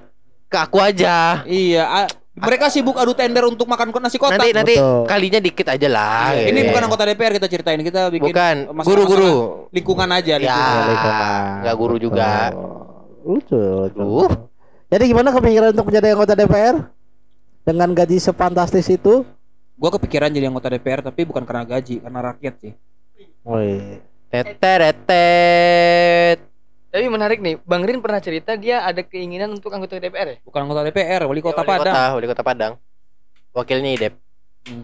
Ke aku aja. Iya, mereka sibuk adu tender untuk makan nasi kotak. Nanti nanti Betul. kalinya dikit aja lah. Iya, ini gitu. bukan anggota DPR kita ceritain, kita bikin bukan guru-guru. lingkungan aja Ya. lingkungan. Waalaikumsalam. nggak guru juga. Lucu. Aduh. Jadi gimana kepikiran untuk menjadi anggota DPR dengan gaji sefantastis itu? Gua kepikiran jadi anggota DPR tapi bukan karena gaji, karena rakyat sih. Woi. Teteretet. Tapi menarik nih, Bang Rin pernah cerita dia ada keinginan untuk anggota DPR ya? Bukan anggota DPR, wali kota Wali Padang. Kota, wali kota Padang. Wakilnya Idep.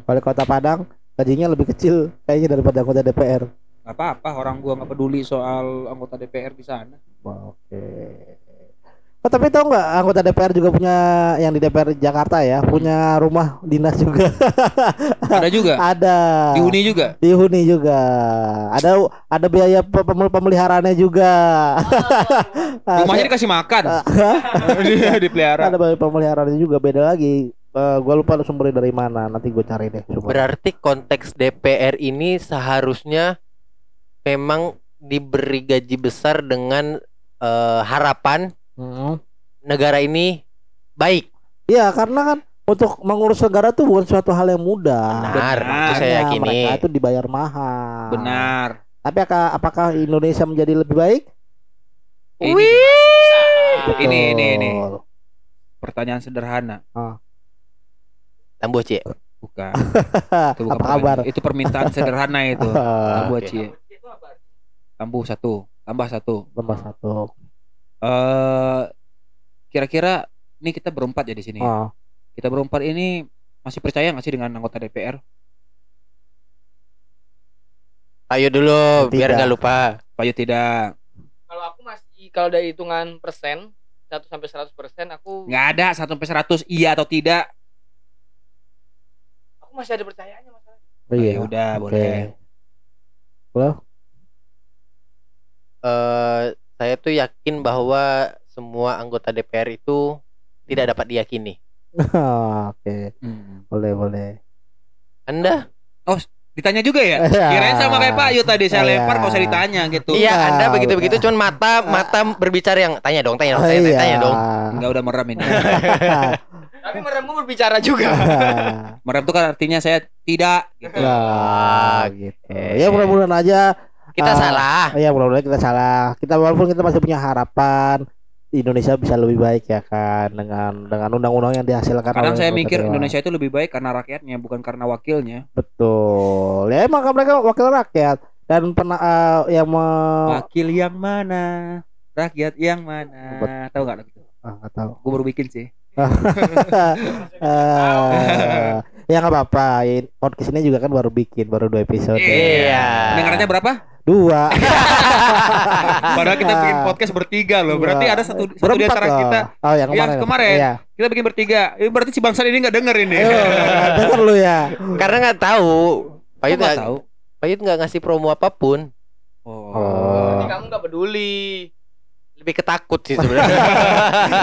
Wali Kota Padang gajinya lebih kecil kayaknya daripada anggota DPR. Gak apa-apa, orang gua nggak peduli soal anggota DPR di sana. Oke. Oh, tapi tahu nggak anggota DPR juga punya yang di DPR Jakarta ya punya rumah dinas juga. Ada juga. ada. Dihuni juga. Dihuni juga. Ada ada biaya pe- pemel- pemeliharaannya juga. Ah, Rumahnya dikasih makan. Dipelihara. ada biaya pemeliharaannya juga beda lagi. Eh gua lupa sumbernya dari mana. Nanti gue cari deh sumber. Berarti konteks DPR ini seharusnya memang diberi gaji besar dengan eh, harapan Hmm. negara ini baik. Iya, karena kan untuk mengurus negara tuh bukan suatu hal yang mudah. Benar, itu saya yakini. Mereka itu dibayar mahal. Benar. Tapi apakah, apakah Indonesia menjadi lebih baik? Ini, Betul. ini, ini, ini. Pertanyaan sederhana. Tambuh Cie. Bukan. Itu bukan Apa kabar? Itu permintaan sederhana itu. Tambuh. Cie. Tambuh satu. Tambah satu. Tambah satu. Eh kira-kira ini kita berempat ya di sini. Oh. Kita berempat ini masih percaya nggak sih dengan anggota DPR? Ayo dulu biar Tidak. nggak lupa. Pak Yu tidak. Kalau aku masih kalau dari hitungan persen 1 sampai 100 persen aku Nggak ada 1 sampai 100 iya atau tidak. aku masih ada percayanya masalahnya. Oh, iya. Ya udah Oke. boleh. Eh saya tuh yakin bahwa semua anggota DPR itu tidak dapat diyakini. Oke. Hmm. Boleh, boleh. Anda? Ditanya juga ya? Iya. Kirain sama kayak Pak Yu tadi saya Iya. lempar nggak usah ditanya gitu. Iya, Bukan, Anda begitu-begitu cuman mata mata berbicara yang tanya dong, tanya dong, Oh, tanya, tanya, iya. tanya dong. Enggak udah merem ini. Tapi meremmu berbicara juga. merem itu kan artinya saya tidak gitu. Nah, gitu. Ya mudah-mudahan aja Kita Ah. salah. ya mudah-mudahan kita salah. Kita walaupun kita masih punya harapan Indonesia bisa lebih baik ya kan dengan dengan undang-undang yang dihasilkan Kadang oleh saya mikir dewan. Indonesia itu lebih baik karena rakyatnya bukan karena wakilnya. betul. Ya emang kan mereka wakil rakyat dan pernah eh, yang me... Wakil yang mana? Rakyat yang mana? Tahu nggak lagu itu? ah, nggak tahu. Gue baru bikin sih. Eh, ya nggak apa-apa. Podcast ini juga kan baru bikin, baru dua episode. Iya. Dengarannya berapa? Dua. Padahal kita bikin podcast bertiga loh. Berarti ada satu satu di antara loh. kita Oh, yang Yang kemarin. kemarin. Iya. kita bikin bertiga. Ini berarti si bangsat ini nggak denger ini. Ayo, denger lu ya. Karena nggak tahu. Yud nggak tahu. Pak Yud nggak ngasih promo apa pun. Oh. Berarti kamu nggak peduli. Lebih ketakut sih sebenarnya.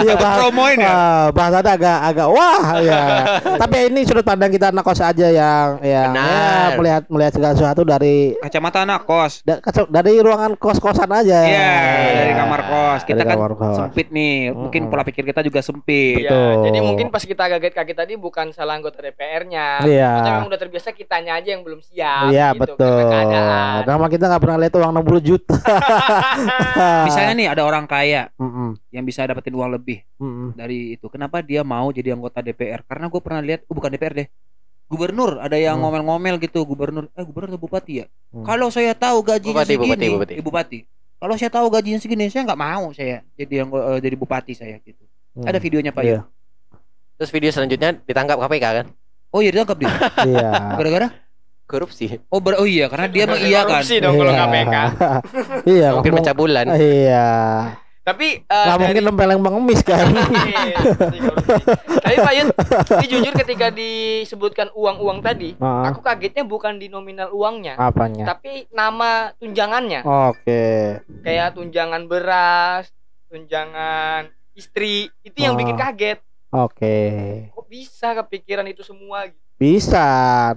Iya, bahas, Promoin ya. Ah, bahasannya agak agak wah ya. Tapi ini sudut pandang kita anak kos aja yang yang ya, Benar. melihat melihat segala sesuatu dari Kacamata anak kos. da- dari ruangan kos-kosan aja. Iya, Ya. dari kamar kos. Kita Dari kan kamar kos. sempit nih. Mungkin pola pikir kita juga sempit. Betul. Ya, jadi mungkin pas kita kaget-kaget tadi bukan salah anggota DPR-nya. Iya. Maksudnya memang udah terbiasa kitanya aja yang belum siap. Iya gitu, betul. karena kita nggak pernah lihat uang 60 juta. Misalnya nih ada orang kaya Mm-mm, yang bisa dapetin uang lebih mm-mm. dari itu. Kenapa dia mau jadi anggota DPR? Karena gue pernah lihat, oh bukan DPR deh. Gubernur ada yang Hmm. ngomel-ngomel gitu, gubernur, eh gubernur atau bupati ya? Hmm. Kalau saya tahu gajinya Bupati, segini, bupati, bupati. Eh, bupati. kalau saya tahu gajinya segini saya nggak mau saya jadi yang eh, jadi bupati saya gitu Hmm. ada videonya pak Iya. Yud Terus video selanjutnya ditangkap KPK kan? oh iya ditangkap dia Iya. gara-gara Korupsi. oh ber- oh iya karena dia mengiyakan Korupsi dong kalau Iya. KPK. Iya, Mungkin ngomong- pencabulan. Iya. Tapi eh, Nggak dari- mungkin lempeleng pengemis kan. Iya, Tapi Pak Yud, ini jujur ketika disebutkan uang-uang tadi, Heeh. aku kagetnya bukan di nominal uangnya, Apanya? tapi nama tunjangannya. Oke. Kayak tunjangan beras, tunjangan istri, itu yang Oh. bikin kaget. Oke. Kok bisa kepikiran itu semua gitu? Bisa.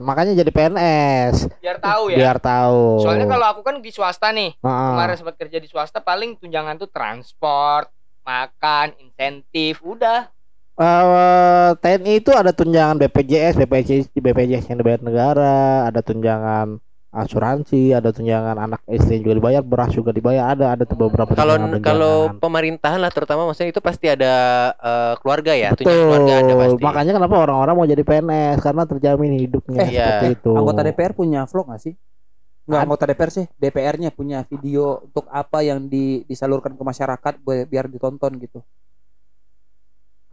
Makanya jadi PNS Biar tahu ya. biar tahu. Soalnya kalau aku kan di swasta nih, Heeh. kemarin sempat kerja di swasta paling tunjangan tuh transport, makan, insentif, udah. Eh, TNI itu ada tunjangan BPJS, BPJS, BPJS yang dibayar negara, ada tunjangan asuransi, ada tunjangan anak istri juga dibayar, beras juga dibayar, ada ada tuh beberapa Kalau kalau pemerintahan lah terutama maksudnya itu pasti ada eh, keluarga ya, Betul. tunjangan keluarga ada pasti. Makanya kenapa orang-orang mau jadi PNS karena terjamin hidupnya Eh, iya. seperti itu. Anggota DPR punya vlog gak sih? Enggak Ad- anggota DPR sih, DPR-nya punya video untuk apa yang di- disalurkan ke masyarakat biar ditonton gitu.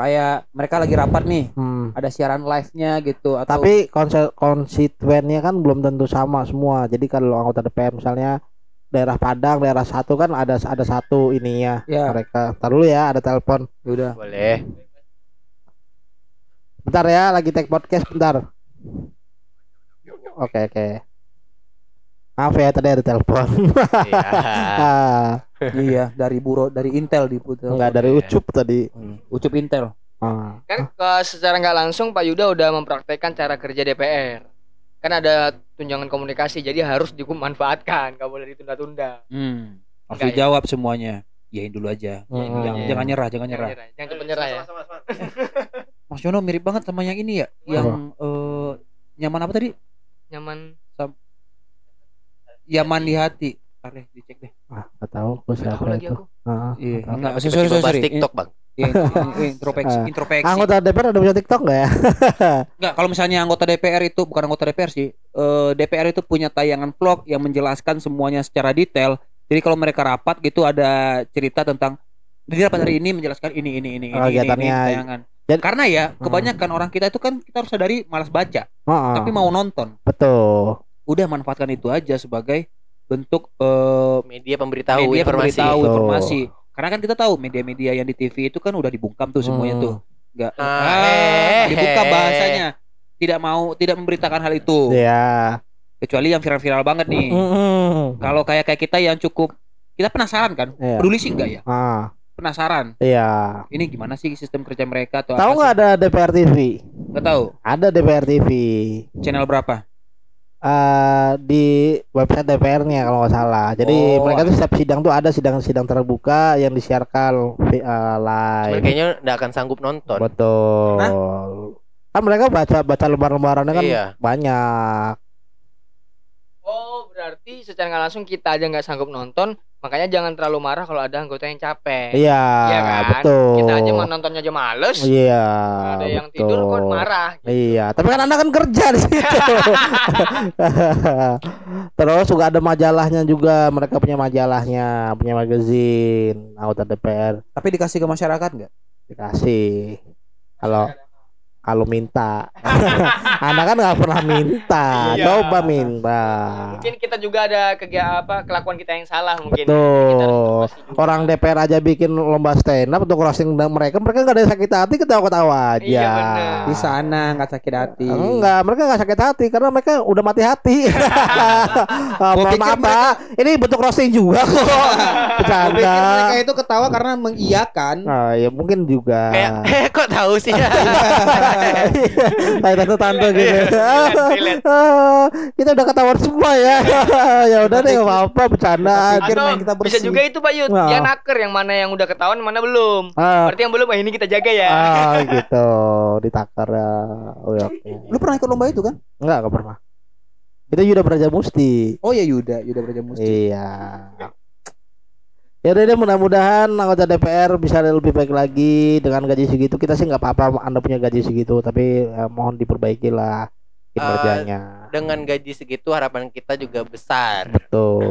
Kayak mereka lagi rapat nih, Hmm. ada siaran live-nya gitu atau Tapi konse- konstituennya kan belum tentu sama semua. Jadi kalau anggota DPR misalnya daerah Padang, daerah satu kan ada ada satu ininya ya mereka. Taruh dulu ya, ada telepon. udah. Boleh. Bentar ya, lagi take podcast bentar. Oke oke. Maaf ya tadi ada telepon. Iya. Ah, iya, dari buro dari Intel diputar. Enggak dari Ucup tadi. Ucup Intel. Ah. Kan ke- secara nggak langsung Pak Yuda udah mempraktekkan cara kerja DPR. Kan ada tunjangan komunikasi, jadi harus dimanfaatkan, nggak boleh ditunda-tunda. Hmm. Harus Enggak ya? dijawab semuanya. Yain dulu aja. Hmm. Jangan, jangan nyerah, jangan nyerah. Jangan cepet nyerah ya. Mas Yono mirip banget sama yang ini ya, yang eh, nyaman apa tadi? Nyaman. Yaman di hati. Ntar deh, dicek deh. Ah, nggak tahu aku Tahu siapa lagi itu. aku. Ah. Iya, Tahu. enggak, sorry, sorry, sorry. TikTok, Bang. Iya, iya, introspeksi, Ah. introspeksi. Anggota DPR ada punya TikTok nggak ya? Enggak, kalau misalnya anggota DPR itu bukan anggota DPR sih. eh, DPR itu punya tayangan vlog yang menjelaskan semuanya secara detail. Jadi kalau mereka rapat gitu ada cerita tentang jadi rapat hari ini menjelaskan ini ini ini ini, Oh, ini, ini, kegiatannya. tayangan. Jadi- Karena ya kebanyakan orang kita itu kan kita harus sadari malas baca, Heeh. tapi mau nonton. betul. Udah manfaatkan itu aja sebagai bentuk eh, Media pemberitahu media informasi. pemberitahu informasi. Karena kan kita tahu media-media yang di TV itu kan udah dibungkam tuh semuanya Hmm. tuh. Enggak Ah, ah, eh, dibuka bahasanya. Tidak mau tidak memberitakan hal itu. Iya. Kecuali yang viral-viral banget nih. Mm-mm. Kalau kayak kayak kita yang cukup kita penasaran kan? Iya. Peduli sih enggak ya? Ah, Penasaran. iya. Ini gimana sih sistem kerja mereka atau Tahu apa nggak ada DPR TV? sih? Nggak tahu. Ada DPR TV. Channel berapa? Eh di website DPR-nya kalau nggak salah. Jadi Oh. mereka tuh setiap sidang tuh ada sidang-sidang terbuka yang disiarkan vi- eh, Cuman live. kayaknya nggak akan sanggup nonton. Betul. Kan mereka baca baca lembar-lembarannya kan Iya. banyak. Oh, berarti secara nggak langsung kita aja nggak sanggup nonton, makanya jangan terlalu marah kalau ada anggota yang capek. Iya, Iya kan? betul. Kita aja mau nontonnya aja males. Iya. ada yang betul. tidur kok marah. gitu. Iya, tapi kan Anda kan kerja di situ. Terus juga ada majalahnya juga, mereka punya majalahnya, punya magazine, anggota DPR Tapi dikasih ke masyarakat nggak? dikasih. Kalau kalau minta, Anda kan nggak pernah minta, Iya. coba minta. Mungkin kita juga ada kegiatan apa kelakuan kita yang salah mungkin. Betul. Orang DPR aja bikin lomba stand up untuk roasting mereka, mereka nggak ada yang sakit hati, ketawa-ketawa aja. Iya, bener. Di sana nggak sakit hati. Enggak, mereka nggak sakit hati karena mereka udah mati hati. Ah, mohon pikir maaf Pak, ini bentuk roasting juga kok. Pikir mereka Bercanda. itu ketawa karena mengiyakan. Ah, ya mungkin juga. Kayak eh kok tahu sih? Kayak tante-tante gitu. Relate, relate. Ah, kita udah ketahuan semua ya. ya udah deh nggak apa-apa bercanda. Main kita bisa juga itu Pak Yud, Nah. dia naker yang mana yang udah ketahuan mana belum. Ah, Berarti yang belum ah, ini kita jaga ya. ah gitu, ditakar ya. Oh, ya. Lu pernah ikut lomba itu kan? Enggak, enggak pernah. Itu Yuda Braja Musti. Oh ya Yuda, Yuda Braja Musti. Iya. Ya deh mudah-mudahan anggota DPR bisa lebih baik lagi dengan gaji segitu. Kita sih nggak apa-apa Anda punya gaji segitu, tapi eh, mohon diperbaiki lah kinerjanya. Dengan gaji segitu harapan kita juga besar. Betul.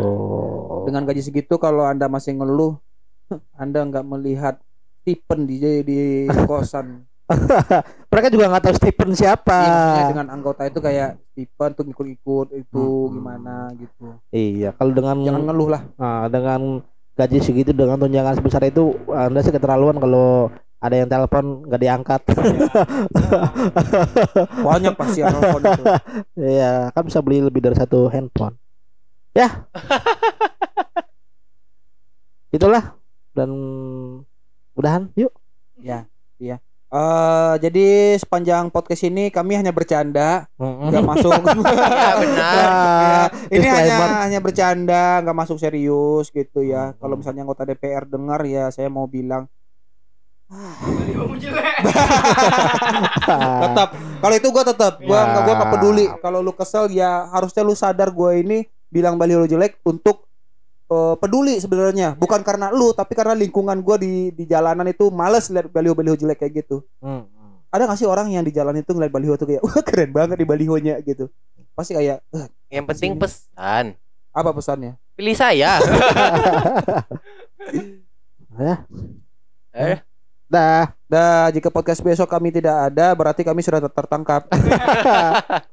dengan gaji segitu kalau anda masih ngeluh anda nggak melihat Stephen di di kosan Mereka juga nggak tahu Stephen siapa. Iya, dengan anggota itu kayak Stephen tuh ikut-ikut itu Hmm. gimana gitu Iya, kalau dengan jangan ngeluh lah Nah, dengan gaji segitu dengan tunjangan sebesar itu Anda sih keterlaluan kalau ada yang telepon nggak diangkat. banyak pasti yang nelfon itu Iya, kan bisa beli lebih dari satu handphone. Ya. Itulah dan udahan yuk. ya iya Eh, jadi sepanjang podcast ini kami hanya bercanda nggak masuk. Ya benar. Ya, ini hanya hanya bercanda nggak masuk serius gitu ya. Kalau misalnya anggota DPR dengar ya saya mau bilang jelek. tetap. Kalau itu gua tetap. Gua Ya. gua nggak peduli. Kalau lu kesel ya harusnya lu sadar gua ini bilang baliho lu jelek untuk eh, peduli sebenarnya bukan karena lu tapi karena lingkungan gua di di jalanan itu males lihat baliho baliho jelek kayak gitu Hmm. ada gak sih orang yang di jalan itu ngeliat baliho tuh kayak wah keren banget di balihonya gitu pasti kayak "Eh, Yang penting pesan. apa pesannya Pilih saya. Ya. Eh, Dah. Dah, jika podcast besok kami tidak ada, berarti kami sudah tertangkap.